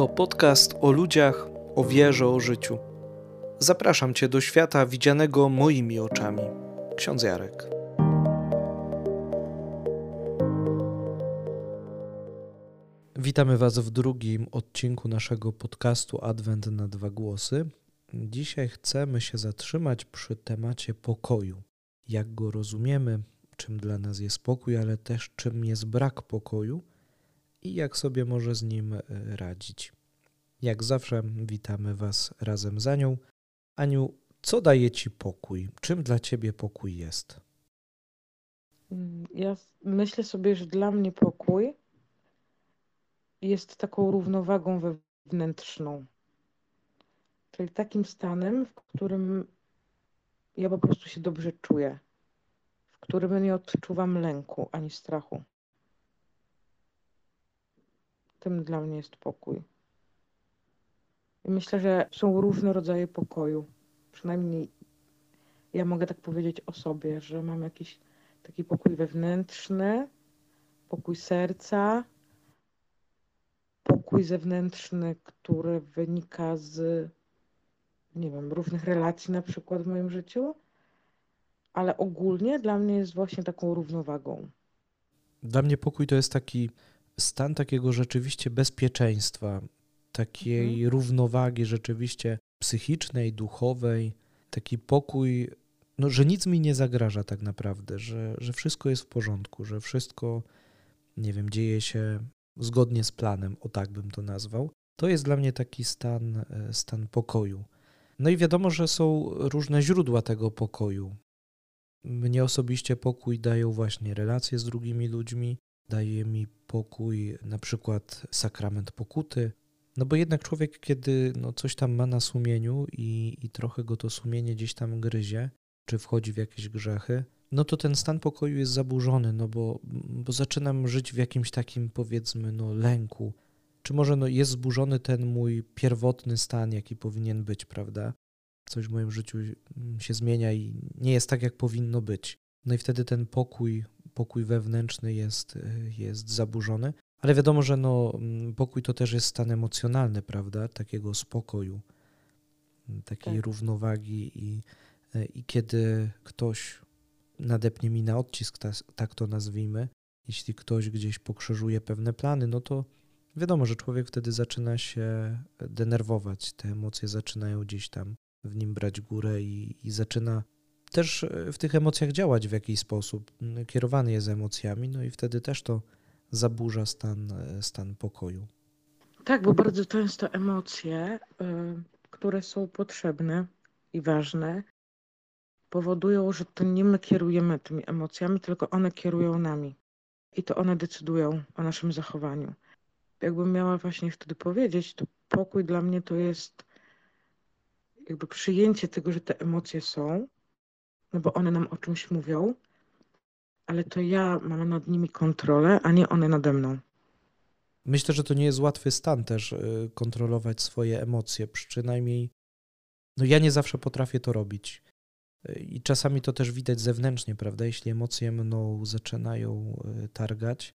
To podcast o ludziach, o wierze, o życiu. Zapraszam Cię do świata widzianego moimi oczami. Ksiądz Jarek. Witamy Was w drugim odcinku naszego podcastu Adwent na dwa głosy. Dzisiaj chcemy się zatrzymać przy temacie pokoju. Jak go rozumiemy, czym dla nas jest pokój, ale też czym jest brak pokoju i jak sobie może z nim e, radzić. Jak zawsze witamy Was razem z Anią. Aniu, co daje Ci pokój? Czym dla Ciebie pokój jest? Mm, ja myślę sobie, że dla mnie pokój jest taką równowagą wewnętrzną. Czyli takim stanem, w którym ja po prostu się dobrze czuję, w którym nie odczuwam lęku ani strachu. Tym dla mnie jest pokój. I myślę, że są różne rodzaje pokoju. Przynajmniej ja mogę tak powiedzieć o sobie, że mam jakiś taki pokój wewnętrzny, pokój serca, pokój zewnętrzny, który wynika z, nie wiem, różnych relacji na przykład w moim życiu, ale ogólnie dla mnie jest właśnie taką równowagą. Dla mnie pokój to jest taki stan takiego rzeczywiście bezpieczeństwa, takiej mhm. równowagi rzeczywiście psychicznej, duchowej, taki pokój, no, że nic mi nie zagraża tak naprawdę, że, że wszystko jest w porządku, że wszystko, nie wiem, dzieje się zgodnie z planem, o tak bym to nazwał. To jest dla mnie taki stan, e, stan pokoju. No i wiadomo, że są różne źródła tego pokoju. Mnie osobiście pokój dają właśnie relacje z drugimi ludźmi, daje mi pokój na przykład sakrament pokuty, no bo jednak człowiek, kiedy no coś tam ma na sumieniu i, i trochę go to sumienie gdzieś tam gryzie, czy wchodzi w jakieś grzechy, no to ten stan pokoju jest zaburzony, no bo, bo zaczynam żyć w jakimś takim powiedzmy no lęku, czy może no jest zburzony ten mój pierwotny stan, jaki powinien być, prawda? Coś w moim życiu się zmienia i nie jest tak, jak powinno być. No i wtedy ten pokój, pokój wewnętrzny jest, jest zaburzony. Ale wiadomo, że no, pokój to też jest stan emocjonalny, prawda? Takiego spokoju, takiej tak. równowagi i, e, i kiedy ktoś nadepnie mi na odcisk, tak to nazwijmy, jeśli ktoś gdzieś pokrzyżuje pewne plany, no to wiadomo, że człowiek wtedy zaczyna się denerwować, te emocje zaczynają gdzieś tam w nim brać górę i, i zaczyna też e, w tych emocjach działać w jakiś sposób. Kierowany jest emocjami, no i wtedy też to zaburza stan, e, stan pokoju. Tak, bo bardzo często emocje, y, które są potrzebne i ważne, powodują, że to nie my kierujemy tymi emocjami, tylko one kierują nami. I to one decydują o naszym zachowaniu. Jakbym miała właśnie wtedy powiedzieć, to pokój dla mnie to jest jakby przyjęcie tego, że te emocje są, no bo one nam o czymś mówią, ale to ja mam nad nimi kontrolę, a nie one nade mną. Myślę, że to nie jest łatwy stan też y, kontrolować swoje emocje, przynajmniej no ja nie zawsze potrafię to robić. Y, I czasami to też widać zewnętrznie, prawda? Jeśli emocje mną zaczynają y, targać,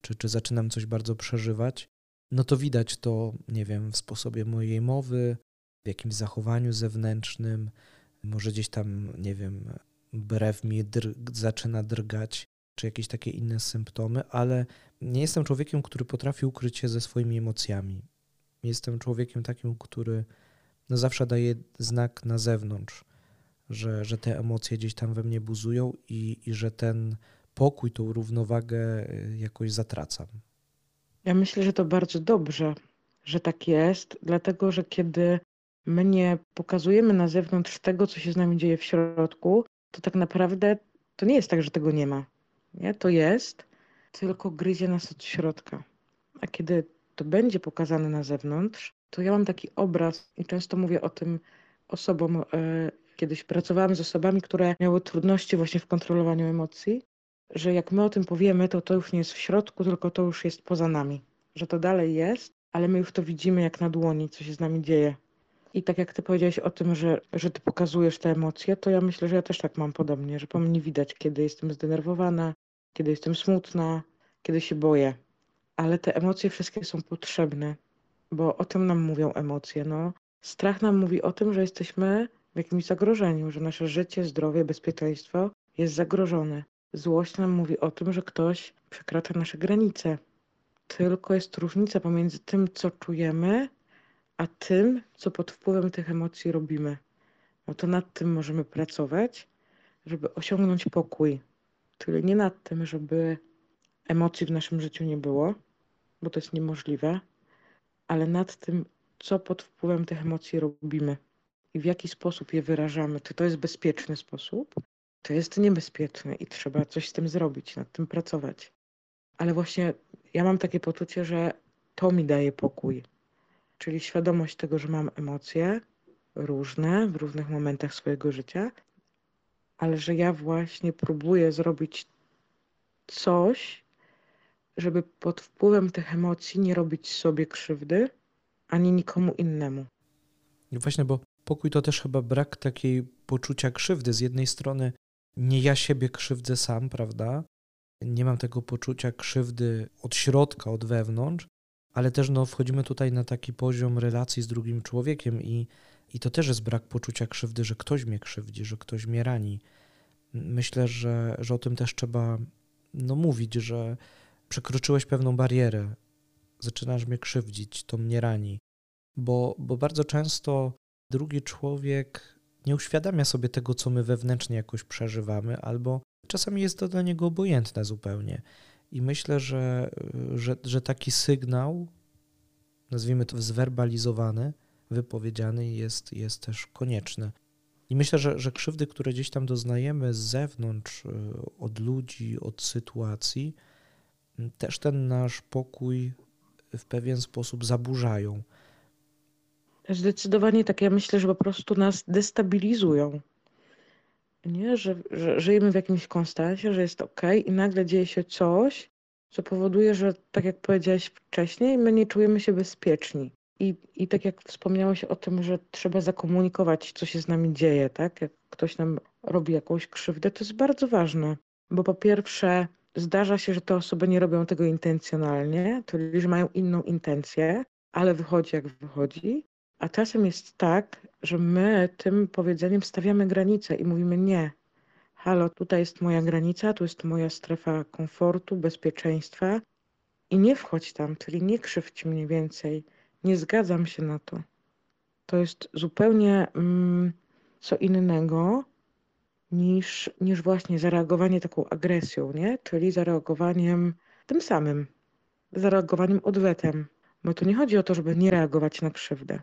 czy, czy zaczynam coś bardzo przeżywać, no to widać to, nie wiem, w sposobie mojej mowy, w jakimś zachowaniu zewnętrznym, może gdzieś tam, nie wiem, brew mi zaczyna drgać, czy jakieś takie inne symptomy, ale nie jestem człowiekiem, który potrafi ukryć się ze swoimi emocjami. Jestem człowiekiem takim, który no zawsze daje znak na zewnątrz, że, że te emocje gdzieś tam we mnie buzują i, i że ten pokój, tą równowagę y, jakoś zatracam. Ja myślę, że to bardzo dobrze, że tak jest, dlatego że kiedy my nie pokazujemy na zewnątrz tego, co się z nami dzieje w środku, to tak naprawdę to nie jest tak, że tego nie ma. Nie? To jest, tylko gryzie nas od środka. A kiedy to będzie pokazane na zewnątrz, to ja mam taki obraz i często mówię o tym osobom. E, kiedyś pracowałam z osobami, które miały trudności właśnie w kontrolowaniu emocji, że jak my o tym powiemy, to to już nie jest w środku, tylko to już jest poza nami. Że to dalej jest, ale my już to widzimy jak na dłoni, co się z nami dzieje. I tak jak ty powiedziałeś o tym, że, że ty pokazujesz te emocje, to ja myślę, że ja też tak mam podobnie, że po mnie widać, kiedy jestem zdenerwowana, kiedy jestem smutna, kiedy się boję. Ale te emocje wszystkie są potrzebne. bo o tym nam mówią emocje. No. Strach nam mówi o tym, że jesteśmy w jakimś zagrożeniu, że nasze życie, zdrowie, bezpieczeństwo jest zagrożone. Złość nam mówi o tym, że ktoś przekracza nasze granice. Tylko jest różnica pomiędzy tym, co czujemy, a tym, co pod wpływem tych emocji robimy. No to nad tym możemy pracować, żeby osiągnąć pokój. Czyli nie nad tym, żeby emocji w naszym życiu nie było, bo to jest niemożliwe, ale nad tym, co pod wpływem tych emocji robimy i w jaki sposób je wyrażamy. Czy to jest bezpieczny sposób, to jest niebezpieczne i trzeba coś z tym zrobić, nad tym pracować. Ale właśnie ja mam takie poczucie, że to mi daje pokój. Czyli świadomość tego, że mam emocje różne w różnych momentach swojego życia, ale że ja właśnie próbuję zrobić coś, żeby pod wpływem tych emocji nie robić sobie krzywdy, ani nikomu innemu. I właśnie, bo pokój to też chyba brak takiej poczucia krzywdy. Z jednej strony nie ja siebie krzywdzę sam, prawda? Nie mam tego poczucia krzywdy od środka, od wewnątrz, ale też no, wchodzimy tutaj na taki poziom relacji z drugim człowiekiem i, i to też jest brak poczucia krzywdy, że ktoś mnie krzywdzi, że ktoś mnie rani. Myślę, że, że o tym też trzeba no, mówić, że przekroczyłeś pewną barierę, zaczynasz mnie krzywdzić, to mnie rani. Bo, bo bardzo często drugi człowiek nie uświadamia sobie tego, co my wewnętrznie jakoś przeżywamy, albo czasami jest to dla niego obojętne zupełnie. I myślę, że, że, że taki sygnał, nazwijmy to zwerbalizowany, wypowiedziany, jest, jest też konieczny. I myślę, że, że krzywdy, które gdzieś tam doznajemy z zewnątrz, od ludzi, od sytuacji, też ten nasz pokój w pewien sposób zaburzają. Zdecydowanie tak. Ja myślę, że po prostu nas destabilizują. Nie? Że, że żyjemy w jakimś konstansie, że jest ok, i nagle dzieje się coś, co powoduje, że tak jak powiedziałeś wcześniej, my nie czujemy się bezpieczni. I, I tak jak wspomniałeś o tym, że trzeba zakomunikować, co się z nami dzieje, tak? Jak ktoś nam robi jakąś krzywdę, to jest bardzo ważne. Bo po pierwsze, zdarza się, że te osoby nie robią tego intencjonalnie, czyli że mają inną intencję, ale wychodzi jak wychodzi. A czasem jest tak, że my tym powiedzeniem stawiamy granicę i mówimy nie. Halo, tutaj jest moja granica, tu jest moja strefa komfortu, bezpieczeństwa i nie wchodź tam, czyli nie krzywdź mnie więcej. Nie zgadzam się na to. To jest zupełnie mm, co innego niż, niż właśnie zareagowanie taką agresją, nie? Czyli zareagowaniem tym samym, zareagowaniem odwetem. Bo tu nie chodzi o to, żeby nie reagować na krzywdę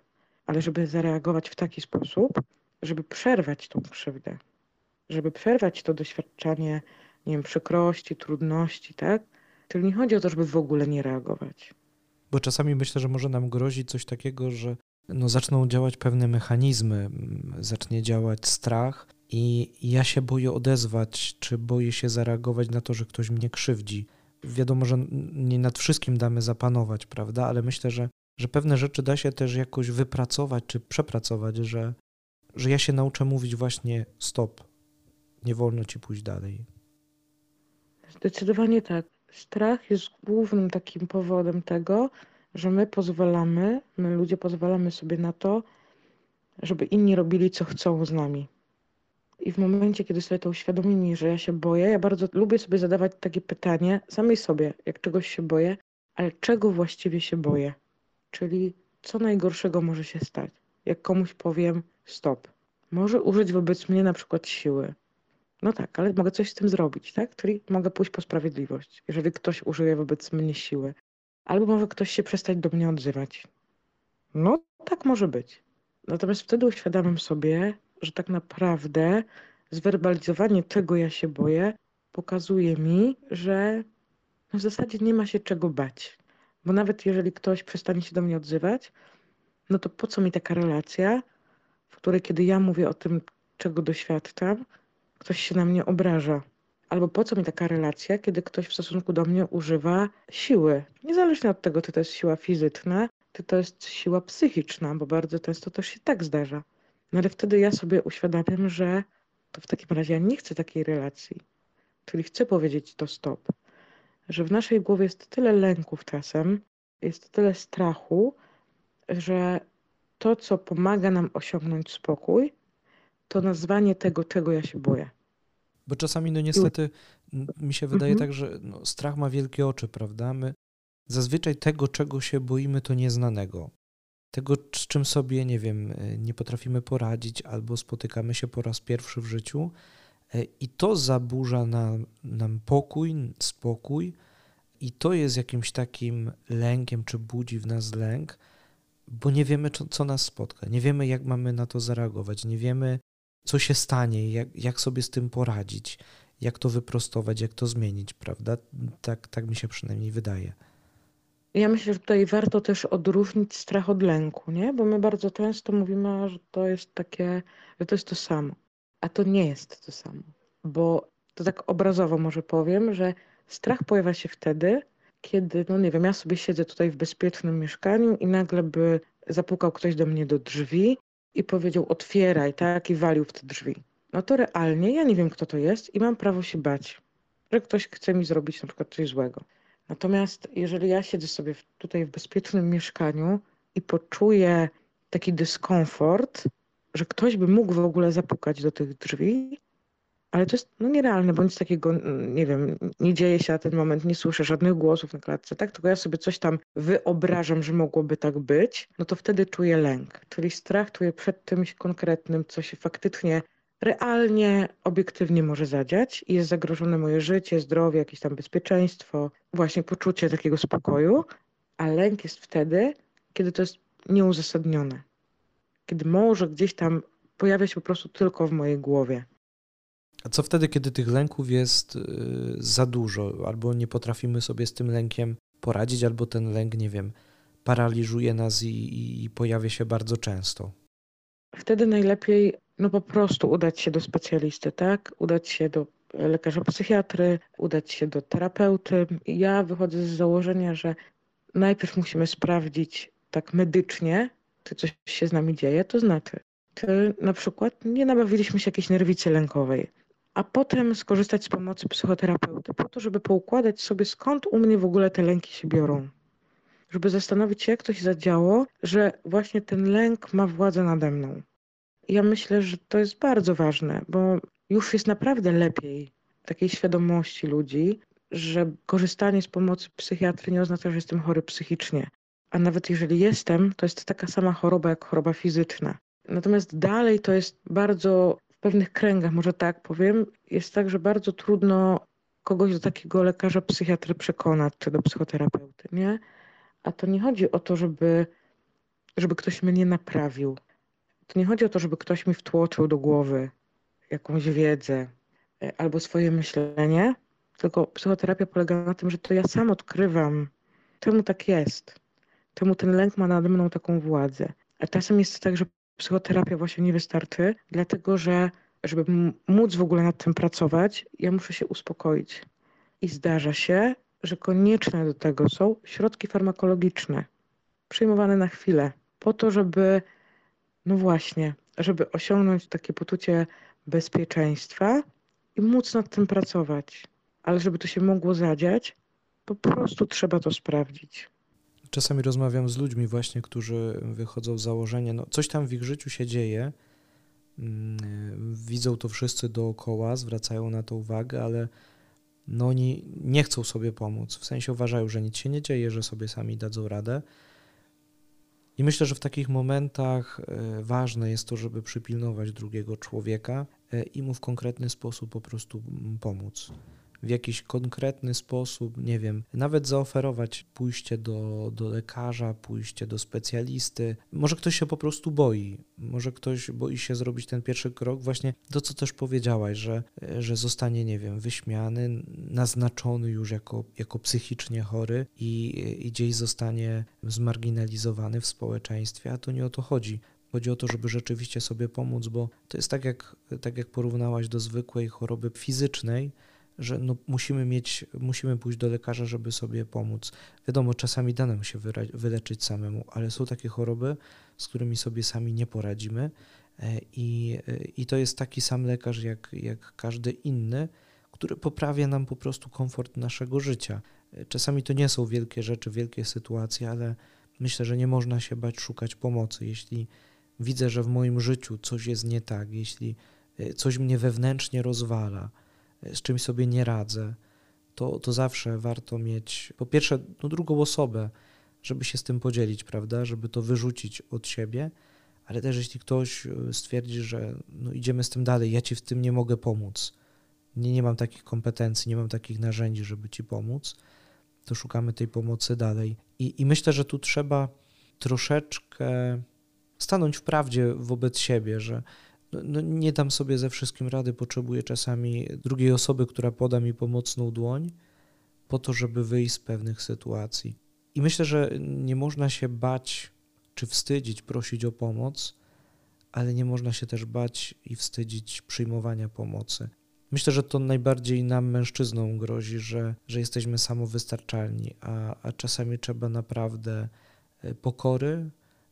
ale żeby zareagować w taki sposób, żeby przerwać tą krzywdę, żeby przerwać to doświadczanie, nie wiem, przykrości, trudności, tak? Czyli nie chodzi o to, żeby w ogóle nie reagować. Bo czasami myślę, że może nam grozić coś takiego, że no zaczną działać pewne mechanizmy, zacznie działać strach i ja się boję odezwać, czy boję się zareagować na to, że ktoś mnie krzywdzi. Wiadomo, że nie nad wszystkim damy zapanować, prawda? Ale myślę, że że pewne rzeczy da się też jakoś wypracować czy przepracować, że, że ja się nauczę mówić właśnie stop, nie wolno ci pójść dalej. Zdecydowanie tak. Strach jest głównym takim powodem tego, że my pozwalamy, my ludzie pozwalamy sobie na to, żeby inni robili co chcą z nami. I w momencie, kiedy sobie to uświadomimy, że ja się boję, ja bardzo lubię sobie zadawać takie pytanie samej sobie, jak czegoś się boję, ale czego właściwie się boję? Czyli co najgorszego może się stać? Jak komuś powiem stop. Może użyć wobec mnie na przykład siły. No tak, ale mogę coś z tym zrobić, tak? Czyli mogę pójść po sprawiedliwość, jeżeli ktoś użyje wobec mnie siły. Albo może ktoś się przestać do mnie odzywać. No tak może być. Natomiast wtedy uświadamiam sobie, że tak naprawdę zwerbalizowanie czego ja się boję pokazuje mi, że w zasadzie nie ma się czego bać. Bo nawet jeżeli ktoś przestanie się do mnie odzywać, no to po co mi taka relacja, w której kiedy ja mówię o tym, czego doświadczam, ktoś się na mnie obraża. Albo po co mi taka relacja, kiedy ktoś w stosunku do mnie używa siły. Niezależnie od tego, czy to jest siła fizyczna, czy to jest siła psychiczna, bo bardzo często to się tak zdarza. No ale wtedy ja sobie uświadamiam, że to w takim razie ja nie chcę takiej relacji. Czyli chcę powiedzieć to stop że w naszej głowie jest tyle lęków czasem, jest tyle strachu, że to, co pomaga nam osiągnąć spokój, to nazwanie tego, czego ja się boję. Bo czasami, no niestety, mi się wydaje mhm. tak, że no, strach ma wielkie oczy, prawda? My zazwyczaj tego, czego się boimy, to nieznanego. Tego, z czym sobie, nie wiem, e, nie potrafimy poradzić, albo spotykamy się po raz pierwszy w życiu, i to zaburza nam, nam pokój, spokój, i to jest jakimś takim lękiem, czy budzi w nas lęk, bo nie wiemy, co, co nas spotka, nie wiemy, jak mamy na to zareagować, nie wiemy, co się stanie, jak, jak sobie z tym poradzić, jak to wyprostować, jak to zmienić, prawda? Tak, tak mi się przynajmniej wydaje. Ja myślę, że tutaj warto też odróżnić strach od lęku, nie? Bo my bardzo często mówimy, że to jest takie, że to jest to samo. A to nie jest to samo. Bo to tak obrazowo może powiem, że strach pojawia się wtedy, kiedy, no nie wiem, ja sobie siedzę tutaj w bezpiecznym mieszkaniu i nagle by zapukał ktoś do mnie do drzwi i powiedział otwieraj, tak, i walił w te drzwi. No to realnie ja nie wiem, kto to jest i mam prawo się bać, że ktoś chce mi zrobić na przykład coś złego. Natomiast jeżeli ja siedzę sobie tutaj w bezpiecznym mieszkaniu i poczuję taki dyskomfort, że ktoś by mógł w ogóle zapukać do tych drzwi, ale to jest no, nierealne, bo nic takiego, nie wiem, nie dzieje się na ten moment, nie słyszę żadnych głosów na klatce, tak? Tylko ja sobie coś tam wyobrażam, że mogłoby tak być, no to wtedy czuję lęk, czyli strach czuję przed czymś konkretnym, co się faktycznie realnie, obiektywnie może zadziać i jest zagrożone moje życie, zdrowie, jakieś tam bezpieczeństwo, właśnie poczucie takiego spokoju, a lęk jest wtedy, kiedy to jest nieuzasadnione. Kiedy może gdzieś tam pojawia się po prostu tylko w mojej głowie. A co wtedy, kiedy tych lęków jest y, za dużo, albo nie potrafimy sobie z tym lękiem poradzić, albo ten lęk, nie wiem, paraliżuje nas i, i pojawia się bardzo często? Wtedy najlepiej no po prostu udać się do specjalisty, tak? Udać się do lekarza psychiatry, udać się do terapeuty. Ja wychodzę z założenia, że najpierw musimy sprawdzić tak medycznie, czy coś się z nami dzieje, to znaczy, czy na przykład nie nabawiliśmy się jakiejś nerwicy lękowej, a potem skorzystać z pomocy psychoterapeuty po to, żeby poukładać sobie skąd u mnie w ogóle te lęki się biorą. Żeby zastanowić się, jak to się zadziało, że właśnie ten lęk ma władzę nade mną. Ja myślę, że to jest bardzo ważne, bo już jest naprawdę lepiej takiej świadomości ludzi, że korzystanie z pomocy psychiatry nie oznacza, że jestem chory psychicznie. A nawet jeżeli jestem, to jest taka sama choroba jak choroba fizyczna. Natomiast dalej to jest bardzo w pewnych kręgach, może tak powiem, jest tak, że bardzo trudno kogoś do takiego lekarza psychiatry przekonać, czy do psychoterapeuty, nie? A to nie chodzi o to, żeby, żeby ktoś mnie naprawił. To nie chodzi o to, żeby ktoś mi wtłoczył do głowy jakąś wiedzę e, albo swoje myślenie, tylko psychoterapia polega na tym, że to ja sam odkrywam, czemu tak jest, czemu ten lęk ma nade mną taką władzę. A czasem jest tak, że psychoterapia właśnie nie wystarczy, dlatego że żeby móc w ogóle nad tym pracować, ja muszę się uspokoić. I zdarza się, że konieczne do tego są środki farmakologiczne, przyjmowane na chwilę, po to, żeby, no właśnie, żeby osiągnąć takie poczucie bezpieczeństwa i móc nad tym pracować. Ale żeby to się mogło zadziać, po prostu trzeba to sprawdzić. Czasami rozmawiam z ludźmi właśnie, którzy wychodzą z założenia, no coś tam w ich życiu się dzieje, mm, widzą to wszyscy dookoła, zwracają na to uwagę, ale no oni nie chcą sobie pomóc, w sensie uważają, że nic się nie dzieje, że sobie sami dadzą radę. I myślę, że w takich momentach e, ważne jest to, żeby przypilnować drugiego człowieka e, i mu w konkretny sposób po prostu pomóc w jakiś konkretny sposób, nie wiem, nawet zaoferować pójście do, do lekarza, pójście do specjalisty. Może ktoś się po prostu boi, może ktoś boi się zrobić ten pierwszy krok, właśnie to, co też powiedziałaś, że, że zostanie, nie wiem, wyśmiany, naznaczony już jako, jako psychicznie chory i, i gdzieś zostanie zmarginalizowany w społeczeństwie, a to nie o to chodzi. Chodzi o to, żeby rzeczywiście sobie pomóc, bo to jest tak jak, tak jak porównałaś do zwykłej choroby fizycznej, że no musimy mieć, musimy pójść do lekarza, żeby sobie pomóc. Wiadomo, czasami da nam się wyleczyć samemu, ale są takie choroby, z którymi sobie sami nie poradzimy e, i, i to jest taki sam lekarz jak, jak każdy inny, który poprawia nam po prostu komfort naszego życia. E, czasami to nie są wielkie rzeczy, wielkie sytuacje, ale Myślę, że nie można się bać szukać pomocy. Jeśli widzę, że w moim życiu coś jest nie tak, jeśli e, coś mnie wewnętrznie rozwala, e, z czymś sobie nie radzę, to, to zawsze warto mieć po pierwsze no, drugą osobę, żeby się z tym podzielić, prawda, żeby to wyrzucić od siebie, ale też jeśli ktoś e, stwierdzi, że no, idziemy z tym dalej, ja ci w tym nie mogę pomóc, nie, nie mam takich kompetencji, nie mam takich narzędzi, żeby ci pomóc, to szukamy tej pomocy dalej. I, i myślę, że tu trzeba troszeczkę stanąć w prawdzie wobec siebie, że no, no nie dam sobie ze wszystkim rady, potrzebuję czasami drugiej osoby, która poda mi pomocną dłoń, po to, żeby wyjść z pewnych sytuacji. I myślę, że nie można się bać czy wstydzić, prosić o pomoc, ale nie można się też bać i wstydzić przyjmowania pomocy. Myślę, że to najbardziej nam, mężczyznom, grozi, że, że jesteśmy samowystarczalni, a, a czasami trzeba naprawdę e, pokory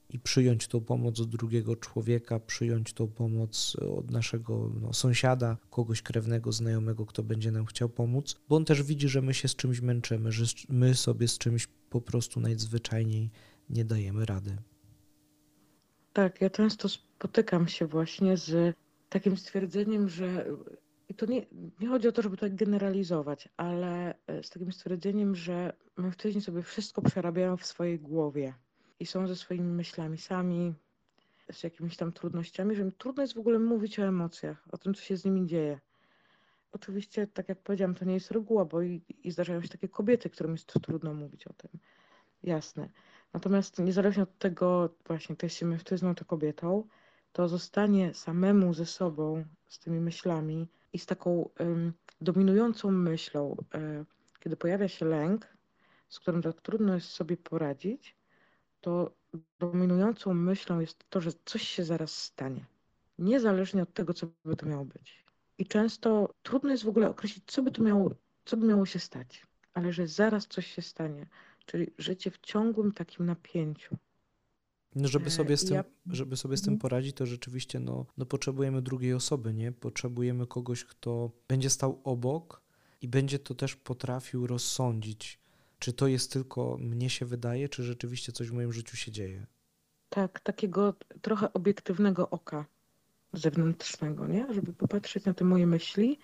i przyjąć tą pomoc od drugiego człowieka, przyjąć tą pomoc od naszego no, sąsiada, kogoś krewnego, znajomego, kto będzie nam chciał pomóc, bo on też widzi, że my się z czymś męczymy, że my sobie z czymś po prostu najzwyczajniej nie dajemy rady. Tak, ja często spotykam się właśnie z takim stwierdzeniem, że i to nie, nie chodzi o to, żeby tak generalizować, ale z takim stwierdzeniem, że mężczyźni sobie wszystko przerabiają w swojej głowie i są ze swoimi myślami sami, z jakimiś tam trudnościami, że trudno jest w ogóle mówić o emocjach, o tym, co się z nimi dzieje. Oczywiście, tak jak powiedziałam, to nie jest reguła, bo i, i zdarzają się takie kobiety, którym jest trudno mówić o tym. Jasne. Natomiast niezależnie od tego, właśnie, to jest się mężczyzną czy kobietą, to zostanie samemu ze sobą, z tymi myślami i z taką um, dominującą myślą, um, kiedy pojawia się lęk, z którym tak trudno jest sobie poradzić, to dominującą myślą jest to, że coś się zaraz stanie. Niezależnie od tego, co by to miało być. I często trudno jest w ogóle określić, co by to miało, co by miało się stać, ale że zaraz coś się stanie. Czyli życie w ciągłym takim napięciu. No, żeby sobie z tym, ja... żeby sobie z tym mhm. poradzić, to rzeczywiście no, no potrzebujemy drugiej osoby, nie? Potrzebujemy kogoś, kto będzie stał obok i będzie to też potrafił rozsądzić, czy to jest tylko mnie się wydaje, czy rzeczywiście coś w moim życiu się dzieje. Tak, takiego trochę obiektywnego oka zewnętrznego, nie? Żeby popatrzeć na te moje myśli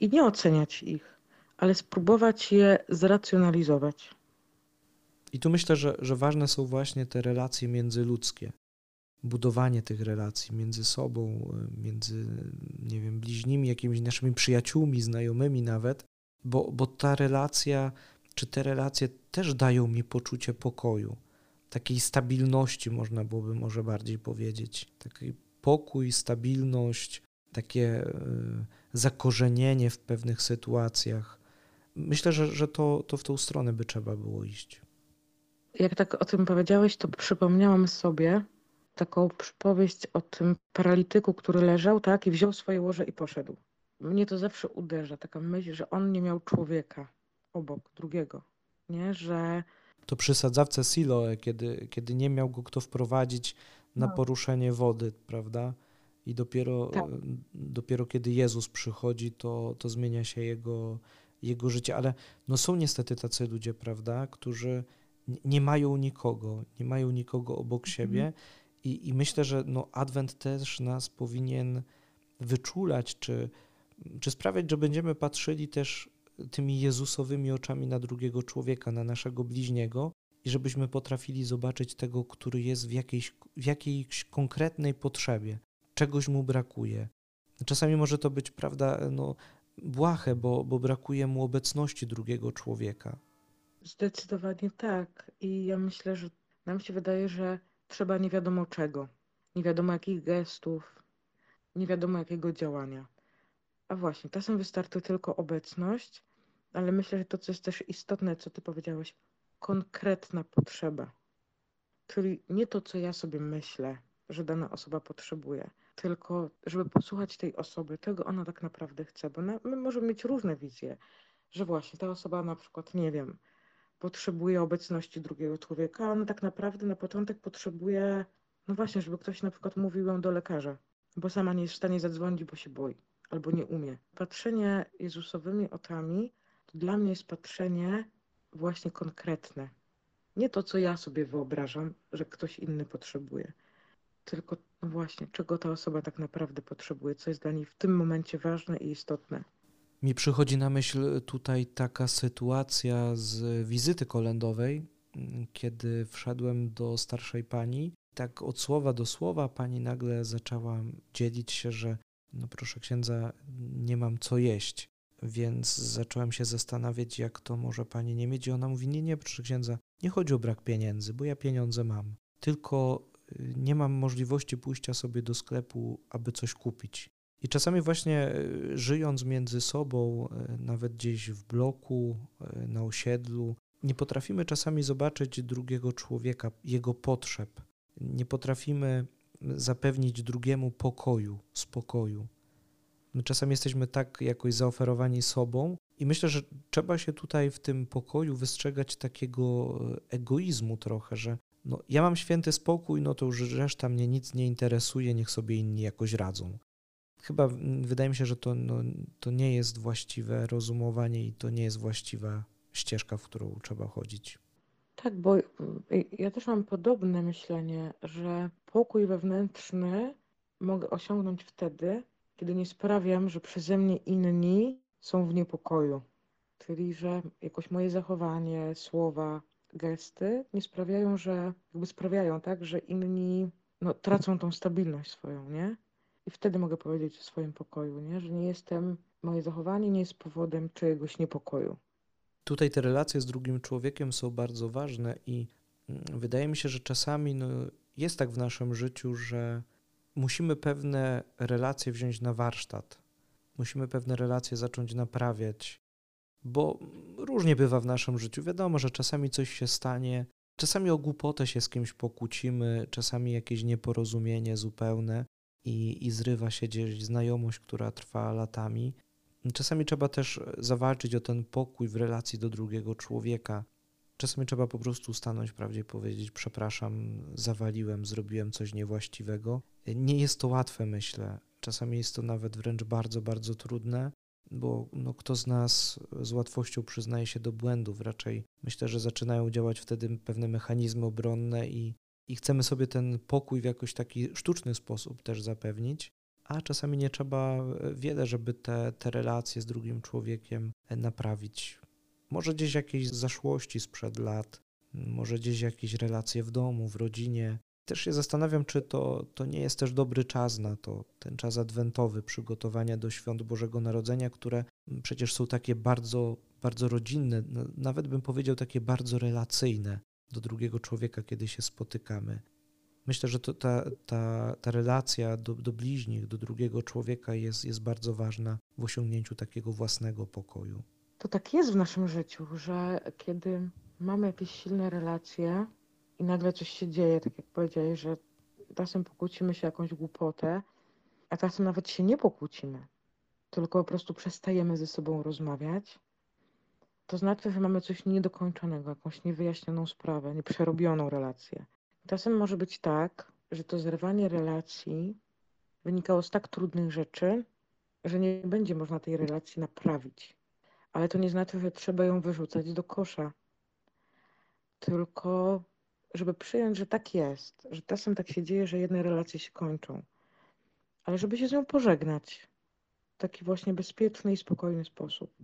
i nie oceniać ich, ale spróbować je zracjonalizować. I tu myślę, że, że ważne są właśnie te relacje międzyludzkie, budowanie tych relacji między sobą, między, nie wiem, bliźnimi, jakimiś naszymi przyjaciółmi, znajomymi nawet, bo, bo ta relacja, czy te relacje też dają mi poczucie pokoju, takiej stabilności, można byłoby może bardziej powiedzieć, taki pokój, stabilność, takie e, zakorzenienie w pewnych sytuacjach. Myślę, że, że to, to w tą stronę by trzeba było iść. Jak tak o tym powiedziałeś, to przypomniałam sobie taką przypowieść o tym paralityku, który leżał, tak, i wziął swoje łoże i poszedł. Mnie to zawsze uderza, taka myśl, że on nie miał człowieka obok drugiego, nie, że... To przy sadzawce Siloe, kiedy, kiedy nie miał go kto wprowadzić na no. poruszenie wody, prawda? I dopiero, tak. dopiero kiedy Jezus przychodzi, to, to zmienia się jego, jego życie. Ale no są niestety tacy ludzie, prawda, którzy nie mają nikogo, nie mają nikogo obok mhm. siebie. I, I myślę, że no, Adwent też nas powinien wyczulać, czy, czy sprawiać, że będziemy patrzyli też tymi Jezusowymi oczami na drugiego człowieka, na naszego bliźniego, i żebyśmy potrafili zobaczyć tego, który jest w jakiejś, w jakiejś konkretnej potrzebie, czegoś mu brakuje. Czasami może to być, prawda, no, błahe, bo, bo brakuje mu obecności drugiego człowieka. Zdecydowanie tak. I ja myślę, że nam się wydaje, że trzeba nie wiadomo czego, nie wiadomo jakich gestów, nie wiadomo jakiego działania. A właśnie, czasem wystarczy tylko obecność, ale myślę, że to, co jest też istotne, co ty powiedziałeś, konkretna potrzeba. Czyli nie to, co ja sobie myślę, że dana osoba potrzebuje, tylko żeby posłuchać tej osoby, czego ona tak naprawdę chce, bo na, my możemy mieć różne wizje, że właśnie ta osoba na przykład, nie wiem, potrzebuje obecności drugiego człowieka, a on tak naprawdę na początek potrzebuje, no właśnie, żeby ktoś na przykład mówił ją do lekarza, bo sama nie jest w stanie zadzwonić, bo się boi albo nie umie. Patrzenie Jezusowymi oczami to dla mnie jest patrzenie właśnie konkretne. Nie to, co ja sobie wyobrażam, że ktoś inny potrzebuje, tylko no właśnie, czego ta osoba tak naprawdę potrzebuje, co jest dla niej w tym momencie ważne i istotne. Mi przychodzi na myśl tutaj taka sytuacja z wizyty kolendowej, kiedy wszedłem do starszej pani. Tak od słowa do słowa pani nagle zaczęła dzielić się, że no proszę księdza, nie mam co jeść. Więc zacząłem się zastanawiać, jak to może pani nie mieć. I ona mówi: Nie, nie, proszę księdza, nie chodzi o brak pieniędzy, bo ja pieniądze mam. Tylko y, nie mam możliwości pójścia sobie do sklepu, aby coś kupić. I czasami właśnie y, żyjąc między sobą, y, nawet gdzieś w bloku, na osiedlu, nie potrafimy czasami zobaczyć drugiego człowieka, jego potrzeb. Nie potrafimy zapewnić drugiemu pokoju, spokoju. My czasami jesteśmy tak jakoś zaoferowani sobą, i myślę, że trzeba się tutaj w tym pokoju wystrzegać takiego egoizmu trochę, że no, ja mam święty spokój, no to już reszta mnie nic nie interesuje, niech sobie inni jakoś radzą. Chyba wydaje mi się, że to, no, to nie jest właściwe rozumowanie i to nie jest właściwa ścieżka, w którą trzeba chodzić. Tak, bo y, ja też mam podobne myślenie, że pokój wewnętrzny mogę osiągnąć wtedy, kiedy nie sprawiam, że przeze mnie inni są w niepokoju. Czyli, że jakoś moje zachowanie, słowa, gesty nie sprawiają, że jakby sprawiają, tak, że inni no, tracą tą stabilność swoją, nie? I wtedy mogę powiedzieć o swoim pokoju, nie? Że nie jestem, moje zachowanie nie jest powodem czyjegoś niepokoju. Tutaj te relacje z drugim człowiekiem są bardzo ważne i mm, wydaje mi się, że czasami no, jest tak w naszym życiu, że musimy pewne relacje wziąć na warsztat. Musimy pewne relacje zacząć naprawiać, bo różnie bywa w naszym życiu. Wiadomo, że czasami coś się stanie, czasami o głupotę się z kimś pokłócimy, czasami jakieś nieporozumienie zupełne i, i zrywa się gdzieś znajomość, która trwa latami. Czasami trzeba też zawalczyć o ten pokój w relacji do drugiego człowieka. Czasami trzeba po prostu stanąć prawdzie i powiedzieć: Przepraszam, zawaliłem, zrobiłem coś niewłaściwego. Nie jest to łatwe, myślę. Czasami jest to nawet wręcz bardzo, bardzo trudne, bo no, kto z nas z łatwością przyznaje się do błędów? Raczej myślę, że zaczynają działać wtedy pewne mechanizmy obronne i, i chcemy sobie ten pokój w jakoś taki sztuczny sposób też zapewnić a czasami nie trzeba e, wiele, żeby te, te relacje z drugim człowiekiem e, naprawić. Może gdzieś jakieś zaszłości sprzed lat, może gdzieś jakieś relacje w domu, w rodzinie. Też się zastanawiam, czy to, to nie jest też dobry czas na to, ten czas adwentowy, przygotowania do świąt Bożego Narodzenia, które przecież są takie bardzo, bardzo rodzinne, nawet bym powiedział takie bardzo relacyjne do drugiego człowieka, kiedy się spotykamy. Myślę, że to, ta, ta, ta relacja do, do bliźnich, do drugiego człowieka jest, jest bardzo ważna w osiągnięciu takiego własnego pokoju. To tak jest w naszym życiu, że kiedy mamy jakieś silne relacje i nagle coś się dzieje, tak jak powiedziałeś, że czasem pokłócimy się jakąś głupotę, a czasem nawet się nie pokłócimy, tylko po prostu przestajemy ze sobą rozmawiać, to znaczy, że mamy coś niedokończonego, jakąś niewyjaśnioną sprawę, nieprzerobioną relację. Czasem może być tak, że to zerwanie relacji wynikało z tak trudnych rzeczy, że nie będzie można tej relacji naprawić. Ale to nie znaczy, że trzeba ją wyrzucać do kosza. Tylko, żeby przyjąć, że tak jest, że czasem tak się dzieje, że jedne relacje się kończą, ale żeby się z nią pożegnać w taki właśnie bezpieczny i spokojny sposób.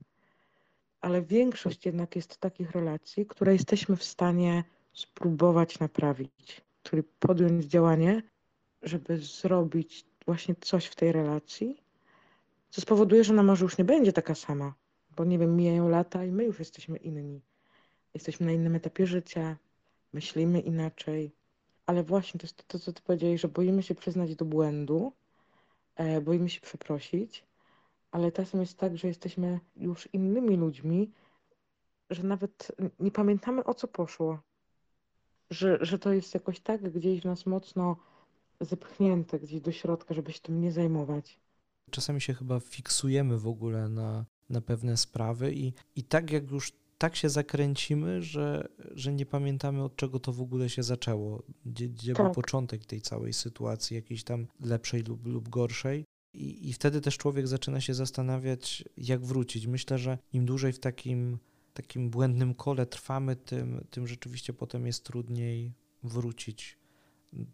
Ale większość jednak jest takich relacji, które jesteśmy w stanie spróbować naprawić, czyli podjąć działanie, żeby zrobić właśnie coś w tej relacji, co spowoduje, że ona może już nie będzie taka sama, bo nie wiem, mijają lata i my już jesteśmy inni. Jesteśmy na innym etapie życia, myślimy inaczej, ale właśnie to jest to, co ty powiedziałeś, że boimy się przyznać do błędu, e, boimy się przeprosić, ale czasem jest tak, że jesteśmy już innymi ludźmi, że nawet nie pamiętamy o co poszło że, że to jest jakoś tak gdzieś w nas mocno zepchnięte gdzieś do środka, żeby się tym nie zajmować. Czasami się chyba fiksujemy w ogóle na, na pewne sprawy i, i tak jak już tak się zakręcimy, że, że nie pamiętamy od czego to w ogóle się zaczęło, gdzie, gdzie tak. był początek tej całej sytuacji, jakiejś tam lepszej lub, lub gorszej. I, I wtedy też człowiek zaczyna się zastanawiać, jak wrócić. Myślę, że im dłużej w takim takim błędnym kole trwamy, tym, tym rzeczywiście potem jest trudniej wrócić.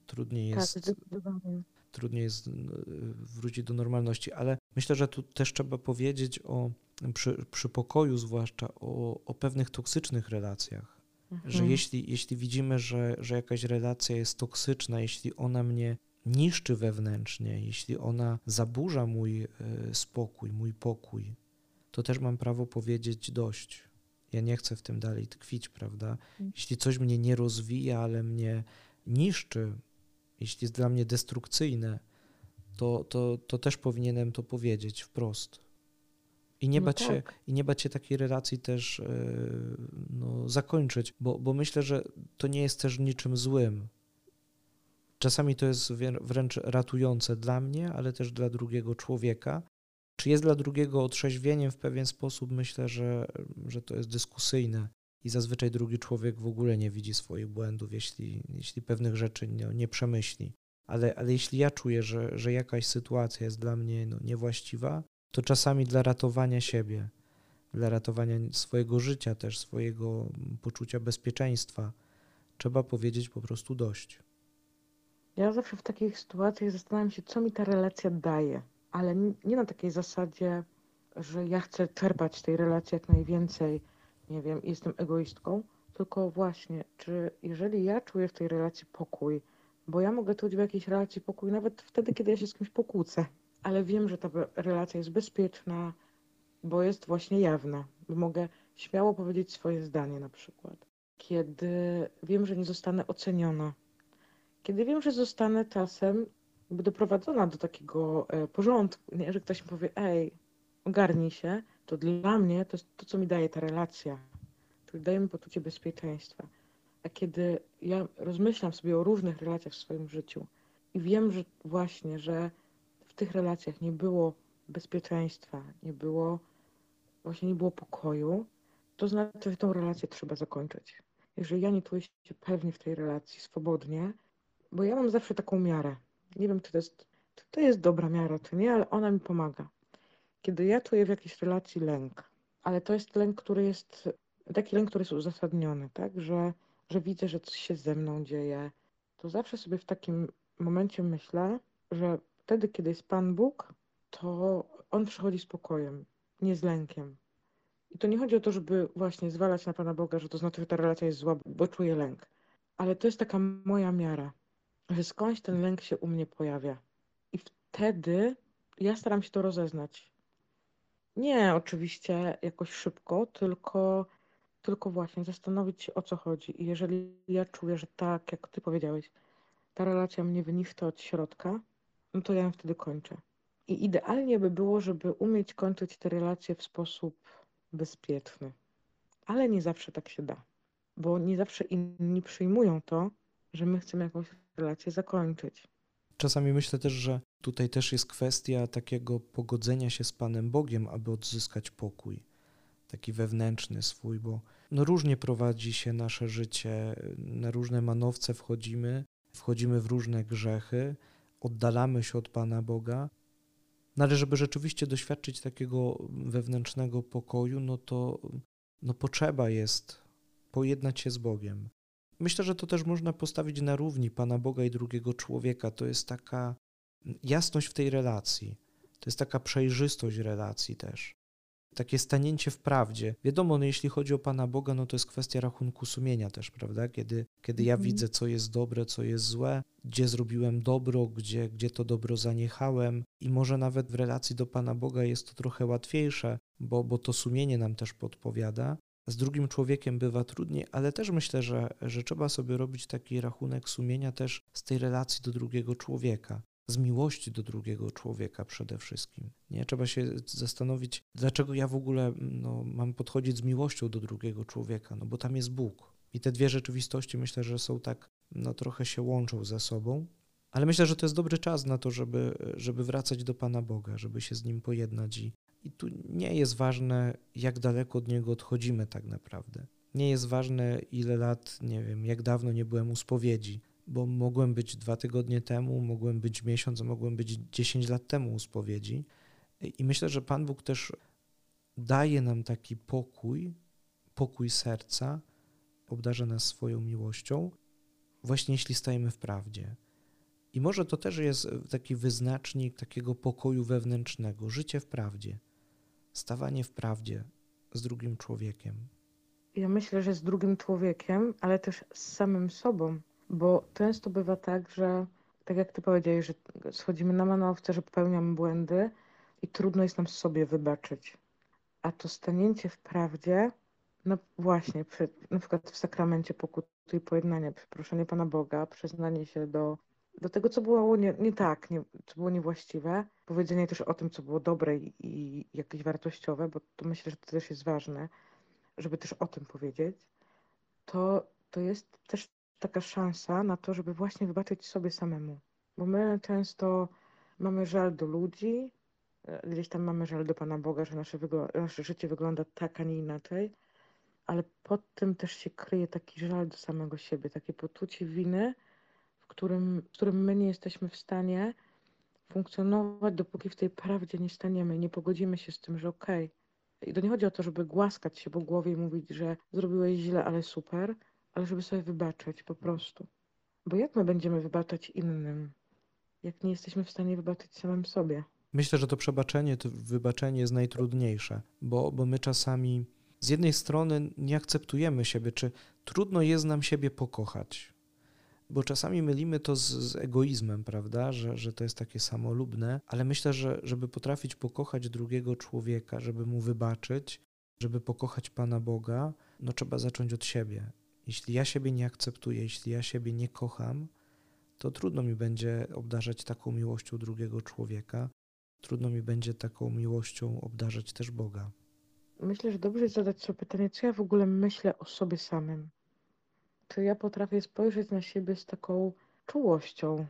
Trudniej tak, jest. Trudniej jest wrócić do normalności, ale myślę, że tu też trzeba powiedzieć o przy, przy pokoju zwłaszcza o, o pewnych toksycznych relacjach. Mhm. Że jeśli, jeśli widzimy, że, że jakaś relacja jest toksyczna, jeśli ona mnie niszczy wewnętrznie, jeśli ona zaburza mój e, spokój, mój pokój, to też mam prawo powiedzieć dość. Ja nie chcę w tym dalej tkwić, prawda? Mhm. Jeśli coś mnie nie rozwija, ale mnie niszczy, jeśli jest dla mnie destrukcyjne, to, to, to też powinienem to powiedzieć wprost. I nie, no bać tak. się, I nie bać się takiej relacji też e, no, zakończyć, bo, bo myślę, że to nie jest też niczym złym. Czasami to jest wręcz ratujące dla mnie, ale też dla drugiego człowieka. Czy jest dla drugiego otrzeźwieniem w pewien sposób? Myślę, że, że to jest dyskusyjne i zazwyczaj drugi człowiek w ogóle nie widzi swoich błędów, jeśli, jeśli pewnych rzeczy nie, nie przemyśli. Ale, ale jeśli ja czuję, że, że jakaś sytuacja jest dla mnie no, niewłaściwa, to czasami dla ratowania siebie, dla ratowania swojego życia, też swojego poczucia bezpieczeństwa, trzeba powiedzieć po prostu dość. Ja zawsze w takich sytuacjach zastanawiam się, co mi ta relacja daje, ale nie na takiej zasadzie, że ja chcę czerpać tej relacji jak najwięcej, nie wiem, jestem egoistką, tylko właśnie, czy jeżeli ja czuję w tej relacji pokój, bo ja mogę czuć w jakiejś relacji pokój nawet wtedy, kiedy ja się z kimś pokłócę, ale wiem, że ta relacja jest bezpieczna, bo jest właśnie jawna, bo mogę śmiało powiedzieć swoje zdanie na przykład. Kiedy wiem, że nie zostanę oceniona, kiedy wiem, że zostanę czasem jakby doprowadzona do takiego e, porządku, nie? że ktoś mi powie, ej, ogarnij się, to dla mnie to jest to, co mi daje ta relacja, to daje mi poczucie bezpieczeństwa. A kiedy ja rozmyślam sobie o różnych relacjach w swoim życiu i wiem, że właśnie, że w tych relacjach nie było bezpieczeństwa, nie było, właśnie nie było pokoju, to znaczy, że tą relację trzeba zakończyć. Jeżeli ja nie czuję się pewnie w tej relacji, swobodnie, bo ja mam zawsze taką miarę. Nie wiem, czy to jest, to jest dobra miara, czy nie, ale ona mi pomaga. Kiedy ja czuję w jakiejś relacji lęk, ale to jest lęk, który jest taki lęk, który jest uzasadniony, tak, że, że widzę, że coś się ze mną dzieje, to zawsze sobie w takim momencie myślę, że wtedy, kiedy jest Pan Bóg, to On przychodzi z pokojem, nie z lękiem. I to nie chodzi o to, żeby właśnie zwalać na Pana Boga, że to znaczy, że ta relacja jest zła, bo czuję lęk. Ale to jest taka moja miara że skądś ten lęk się u mnie pojawia. I wtedy ja staram się to rozeznać. Nie oczywiście jakoś szybko, tylko, tylko właśnie zastanowić się o co chodzi. I jeżeli ja czuję, że tak, jak ty powiedziałeś, ta relacja mnie wyniszcza od środka, no to ja ją wtedy kończę. I idealnie by było, żeby umieć kończyć te relacje w sposób bezpieczny. Ale nie zawsze tak się da, bo nie zawsze inni przyjmują to, że my chcemy jakąś relację zakończyć. Czasami myślę też, że tutaj też jest kwestia takiego pogodzenia się z Panem Bogiem, aby odzyskać pokój, taki wewnętrzny swój, bo no różnie prowadzi się nasze życie, na różne manowce wchodzimy, wchodzimy w różne grzechy, oddalamy się od Pana Boga. No ale żeby rzeczywiście doświadczyć takiego wewnętrznego pokoju, no to no potrzeba jest pojednać się z Bogiem. Myślę, że to też można postawić na równi Pana Boga i drugiego człowieka. To jest taka jasność w tej relacji, to jest taka przejrzystość relacji też. Takie stanięcie w prawdzie. Wiadomo, no jeśli chodzi o Pana Boga, no to jest kwestia rachunku sumienia też, prawda? Kiedy, kiedy ja mhm. widzę, co jest dobre, co jest złe, gdzie zrobiłem dobro, gdzie, gdzie to dobro zaniechałem, i może nawet w relacji do Pana Boga jest to trochę łatwiejsze, bo, bo to sumienie nam też podpowiada, z drugim człowiekiem bywa trudniej, ale też myślę, że, że trzeba sobie robić taki rachunek sumienia też z tej relacji do drugiego człowieka, z miłości do drugiego człowieka przede wszystkim. Nie trzeba się zastanowić, dlaczego ja w ogóle no, mam podchodzić z miłością do drugiego człowieka, no bo tam jest Bóg. I te dwie rzeczywistości myślę, że są tak, no trochę się łączą ze sobą. Ale myślę, że to jest dobry czas na to, żeby, żeby wracać do Pana Boga, żeby się z Nim pojednać i, i tu nie jest ważne, jak daleko od niego odchodzimy, tak naprawdę. Nie jest ważne, ile lat, nie wiem, jak dawno nie byłem u spowiedzi, bo mogłem być dwa tygodnie temu, mogłem być miesiąc, mogłem być dziesięć lat temu u spowiedzi. I myślę, że Pan Bóg też daje nam taki pokój pokój serca, obdarza nas swoją miłością, właśnie jeśli stajemy w prawdzie. I może to też jest taki wyznacznik takiego pokoju wewnętrznego, życie w prawdzie, stawanie w prawdzie z drugim człowiekiem. Ja myślę, że z drugim człowiekiem, ale też z samym sobą, bo często bywa tak, że tak jak ty powiedziałeś, że schodzimy na manowce, że popełniamy błędy i trudno jest nam sobie wybaczyć. A to stanięcie w prawdzie, no właśnie, przy, na przykład w sakramencie pokuty i pojednania, przeproszenie Pana Boga, przyznanie się do, do tego, co było nie, nie tak, nie, co było niewłaściwe, powiedzenie też o tym, co było dobre i, i jakieś wartościowe, bo to myślę, że to też jest ważne, żeby też o tym powiedzieć, to, to jest też taka szansa na to, żeby właśnie wybaczyć sobie samemu. Bo my często mamy żal do ludzi, e, gdzieś tam mamy żal do Pana Boga, że nasze, nasze życie wygląda tak, a nie inaczej, ale pod tym też się kryje taki żal do samego siebie, takie poczucie winy, w którym, w którym my nie jesteśmy w stanie funkcjonować, dopóki w tej prawdzie nie staniemy nie pogodzimy się z tym, że okej. Okay. I to nie chodzi o to, żeby głaskać się po głowie i mówić, że zrobiłeś źle, ale super, ale żeby sobie wybaczyć po prostu. Bo jak my będziemy wybaczać innym, jak nie jesteśmy w stanie wybaczyć samym sobie? Myślę, że to przebaczenie, to wybaczenie jest najtrudniejsze, bo, bo my czasami z jednej strony nie akceptujemy siebie, czy trudno jest nam siebie pokochać, bo czasami mylimy to z, z, egoizmem, prawda, że, że to jest takie samolubne, ale myślę, że żeby potrafić pokochać drugiego człowieka, żeby mu wybaczyć, żeby pokochać Pana Boga, no trzeba zacząć od siebie. Jeśli ja siebie nie akceptuję, jeśli ja siebie nie kocham, to trudno mi będzie obdarzać taką miłością drugiego człowieka, trudno mi będzie taką miłością obdarzać też Boga. Myślę, że dobrze jest zadać sobie pytanie, co ja w ogóle myślę o sobie samym. Czy ja potrafię spojrzeć na siebie z taką czułością?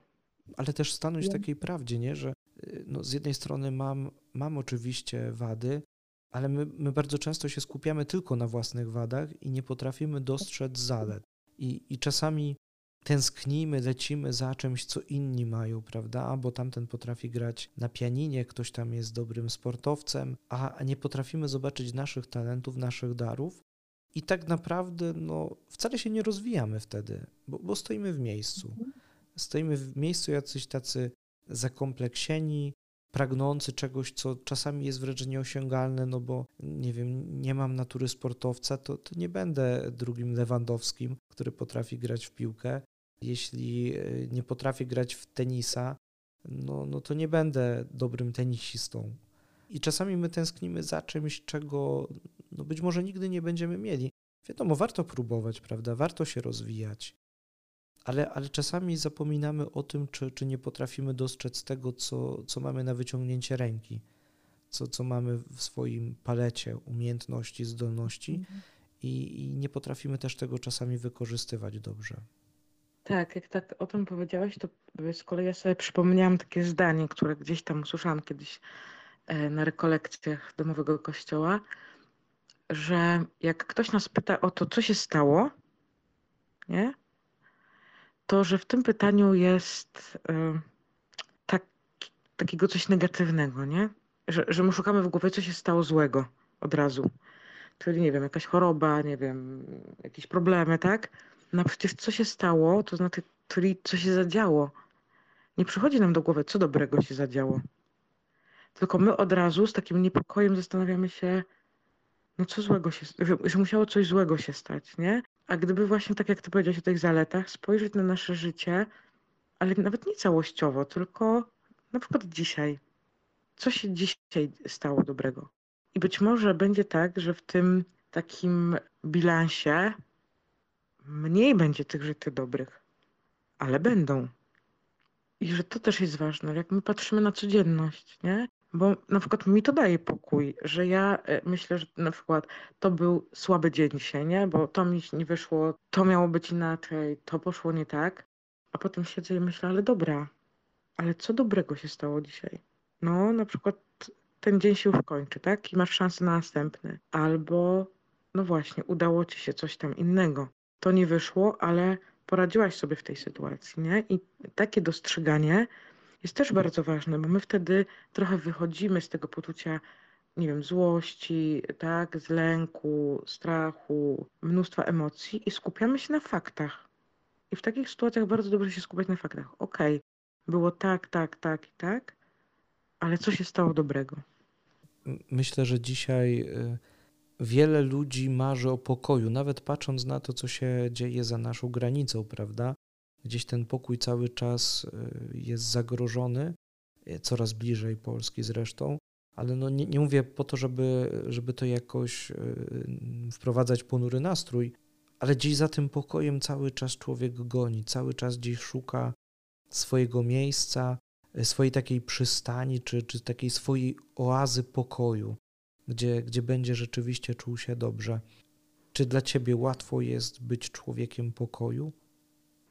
Ale też stanąć w takiej prawdzie, nie? że y, no, z jednej strony mam, mam oczywiście wady, ale my, my bardzo często się skupiamy tylko na własnych wadach i nie potrafimy dostrzec zalet. I, i czasami tęsknimy, lecimy za czymś, co inni mają, prawda? Bo tamten potrafi grać na pianinie, ktoś tam jest dobrym sportowcem, a nie potrafimy zobaczyć naszych talentów, naszych darów. I tak naprawdę no, wcale się nie rozwijamy wtedy, bo, bo stoimy w miejscu. Mhm. Stoimy w miejscu jacyś tacy zakompleksieni, pragnący czegoś, co czasami jest wręcz nieosiągalne, no bo nie wiem, nie mam natury sportowca, to, to nie będę drugim Lewandowskim, który potrafi grać w piłkę. Jeśli e, nie potrafię grać w tenisa, no, no to nie będę dobrym tenisistą. I czasami my tęsknimy za czymś, czego no być może nigdy nie będziemy mieli. Wiadomo, warto próbować, prawda? Warto się rozwijać ale, ale czasami zapominamy o tym, czy, czy nie potrafimy dostrzec tego, co, co mamy na wyciągnięcie ręki, co, co mamy w swoim palecie umiejętności, zdolności mhm. i, i nie potrafimy też tego czasami wykorzystywać dobrze. Tak, jak tak o tym powiedziałeś, to z kolei ja sobie przypomniałam takie zdanie, które gdzieś tam usłyszałam kiedyś e, na rekolekcjach domowego kościoła, że jak ktoś nas pyta o to, co się stało, nie? to, że w tym pytaniu jest y, tak, takiego coś negatywnego, nie? Że, że my szukamy w głowie, co się stało złego od razu. Czyli, nie wiem, jakaś choroba, nie wiem, jakieś problemy, tak? No przecież co się stało, to znaczy, czyli co się zadziało. Nie przychodzi nam do głowy, co dobrego się zadziało. Tylko my od razu z takim niepokojem zastanawiamy się, no co złego się, że, że musiało coś złego się stać, nie? A gdyby właśnie tak jak ty powiedziałeś o tych zaletach, spojrzeć na nasze życie, ale nawet nie całościowo, tylko na przykład dzisiaj. Co się dzisiaj stało dobrego? I być może będzie tak, że w tym takim bilansie mniej będzie tych rzeczy dobrych, ale będą. I że to też jest ważne, jak my patrzymy na codzienność, nie? Bo na przykład mi to daje pokój, że ja e, myślę, że na przykład to był słaby dzień dzisiaj, nie? Bo to mi nie wyszło, to miało być inaczej, to poszło nie tak. A potem siedzę i myślę, ale dobra, ale co dobrego się stało dzisiaj? No, na przykład ten dzień się już kończy, tak? I masz szansę na następny. Albo, no właśnie, udało ci się coś tam innego. To nie wyszło, ale poradziłaś sobie w tej sytuacji, nie? I takie dostrzeganie jest też bardzo ważne, bo my wtedy trochę wychodzimy z tego poczucia nie wiem, złości, tak, z lęku, strachu, mnóstwa emocji i skupiamy się na faktach. I w takich sytuacjach bardzo dobrze się skupiać na faktach. Okej, okay, było tak, tak, tak i tak, ale co się stało dobrego? Myślę, że dzisiaj y, wiele ludzi marzy o pokoju, nawet patrząc na to, co się dzieje za naszą granicą, prawda? Gdzieś ten pokój cały czas y, jest zagrożony, y, coraz bliżej Polski zresztą, ale no nie, nie mówię po to, żeby, żeby to jakoś wprowadzać ponury nastrój, ale gdzieś za tym pokojem cały czas człowiek goni, cały czas gdzieś szuka swojego miejsca, swojej takiej przystani, czy, czy takiej swojej oazy pokoju, gdzie, gdzie będzie rzeczywiście czuł się dobrze. Czy dla ciebie łatwo jest być człowiekiem pokoju?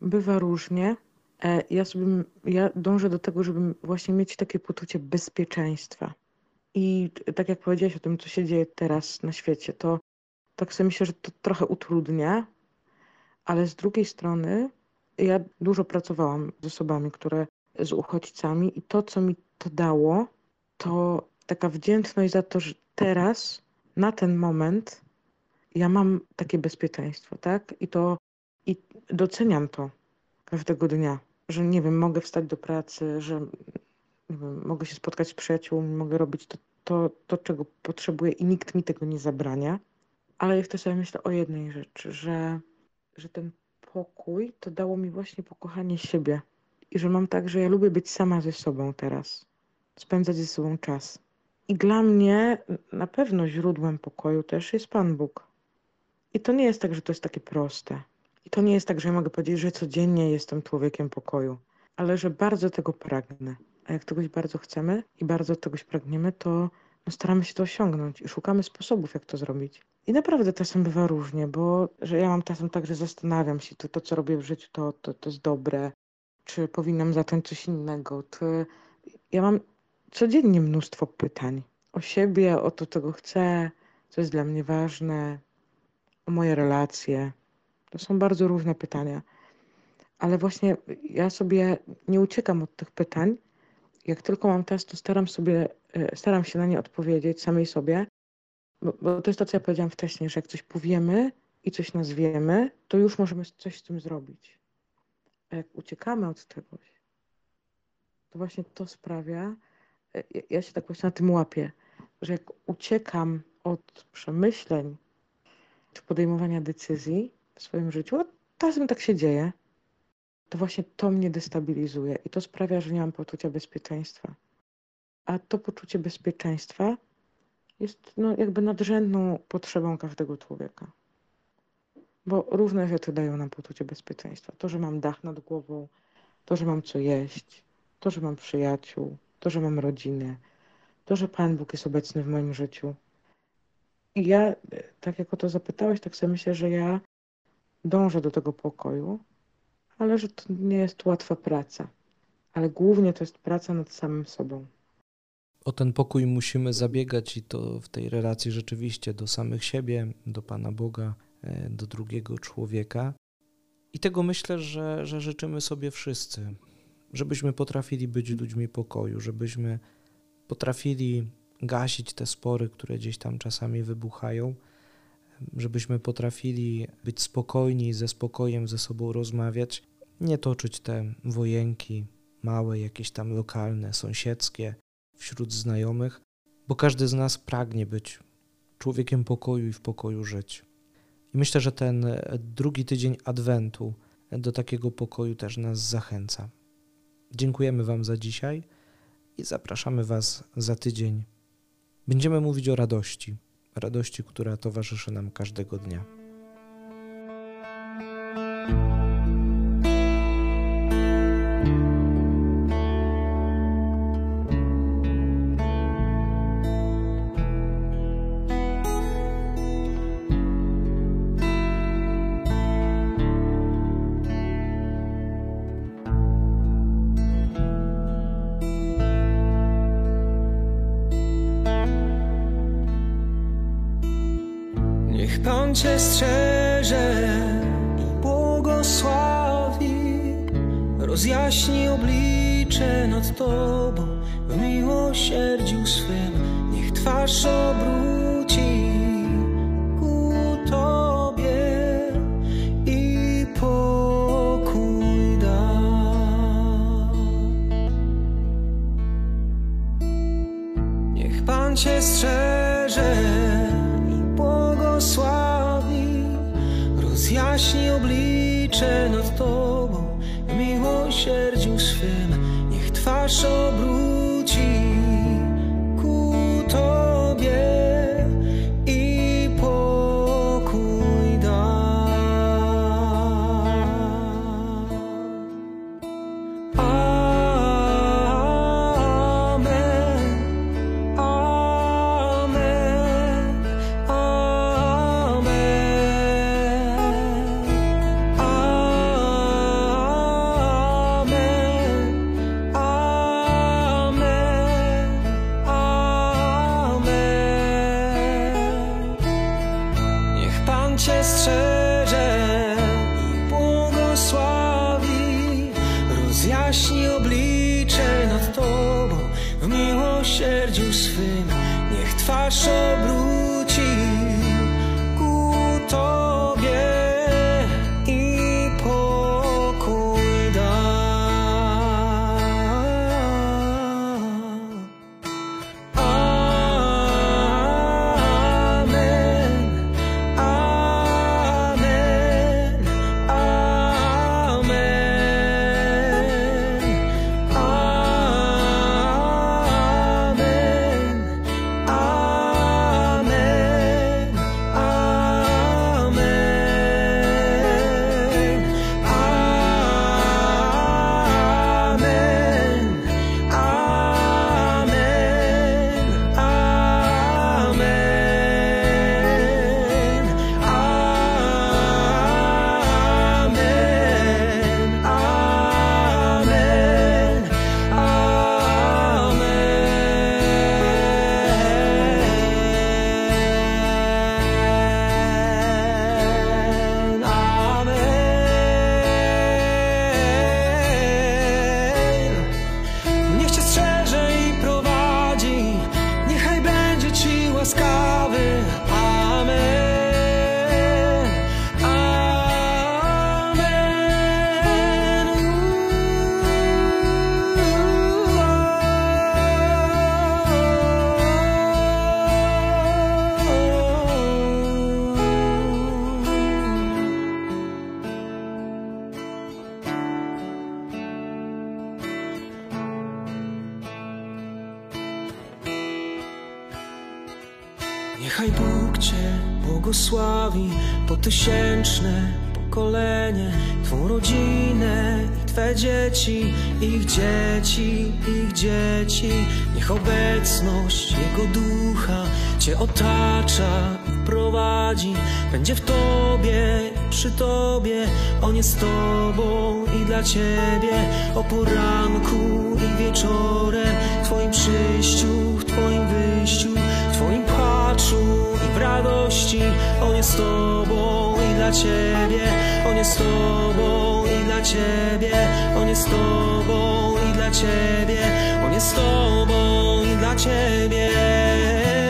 Bywa różnie. E, ja sobie, ja dążę do tego, żeby właśnie mieć takie poczucie bezpieczeństwa. I tak jak powiedziałeś o tym, co się dzieje teraz na świecie, to tak sobie myślę, że to trochę utrudnia, ale z drugiej strony ja dużo pracowałam z osobami, które z uchodźcami i to, co mi to dało, to taka wdzięczność za to, że teraz, na ten moment, ja mam takie bezpieczeństwo, tak? I to, i doceniam to każdego dnia, że nie wiem, mogę wstać do pracy, że nie wiem, mogę się spotkać z przyjaciółmi, mogę robić to, to, to, czego potrzebuję i nikt mi tego nie zabrania. Ale jeszcze sobie myślę o jednej rzeczy, że, że ten pokój to dało mi właśnie pokochanie siebie. I że mam tak, że ja lubię być sama ze sobą teraz, spędzać ze sobą czas. I dla mnie na pewno źródłem pokoju też jest Pan Bóg. I to nie jest tak, że to jest takie proste. I to nie jest tak, że ja mogę powiedzieć, że codziennie jestem człowiekiem pokoju, ale że bardzo tego pragnę. A jak czegoś bardzo chcemy i bardzo czegoś pragniemy, to no staramy się to osiągnąć i szukamy sposobów, jak to zrobić. I naprawdę czasem bywa różnie, bo że ja mam czasem tak, że zastanawiam się, czy to, co robię w życiu, to, to, to jest dobre, czy powinnam zacząć coś innego. Ja mam codziennie mnóstwo pytań o siebie, o to, czego chcę, co jest dla mnie ważne, o moje relacje. To są bardzo różne pytania. Ale właśnie ja sobie nie uciekam od tych pytań. Jak tylko mam czas, to staram sobie, e, staram się na nie odpowiedzieć samej sobie, bo, bo to jest to, co ja powiedziałam wcześniej, że jak coś powiemy i coś nazwiemy, to już możemy coś z tym zrobić. A jak uciekamy od czegoś, to właśnie to sprawia, e, ja się tak właśnie na tym łapię, że jak uciekam od przemyśleń czy podejmowania decyzji w swoim życiu, a czasem tak się dzieje, to właśnie to mnie destabilizuje i to sprawia, że nie mam poczucia bezpieczeństwa. A to poczucie bezpieczeństwa jest no, jakby nadrzędną potrzebą każdego człowieka. Bo różne rzeczy dają nam poczucie bezpieczeństwa. To, że mam dach nad głową, to, że mam co jeść, to, że mam przyjaciół, to, że mam rodzinę, to, że Pan Bóg jest obecny w moim życiu. I ja, tak jak o to zapytałeś, tak sobie myślę, że ja dążę do tego pokoju, ale że to nie jest łatwa praca. Ale głównie to jest praca nad samym sobą. O ten pokój musimy zabiegać i to w tej relacji rzeczywiście do samych siebie, do Pana Boga, e, do drugiego człowieka. I tego myślę, że, że życzymy sobie wszyscy, żebyśmy potrafili być ludźmi pokoju, żebyśmy potrafili gasić te spory, które gdzieś tam czasami wybuchają, żebyśmy potrafili być spokojni, ze spokojem ze sobą rozmawiać, nie toczyć te wojenki małe, jakieś tam lokalne, sąsiedzkie, wśród znajomych, bo każdy z nas pragnie być człowiekiem pokoju i w pokoju żyć. I myślę, że ten drugi tydzień Adwentu do takiego pokoju też nas zachęca. Dziękujemy Wam za dzisiaj i zapraszamy Was za tydzień. Będziemy mówić o radości, radości, która towarzyszy nam każdego dnia. Dzieci, ich dzieci. Niech obecność Jego ducha Cię otacza i prowadzi, będzie w Tobie przy Tobie, On jest Tobą i dla Ciebie o poranku i wieczorem, w Twoim przyjściu, w Twoim wyjściu, w Twoim płaczu i w radości. On jest Tobą dla Ciebie, On jest z Tobą i dla Ciebie, On jest z Tobą i dla Ciebie, On jest z Tobą i dla Ciebie.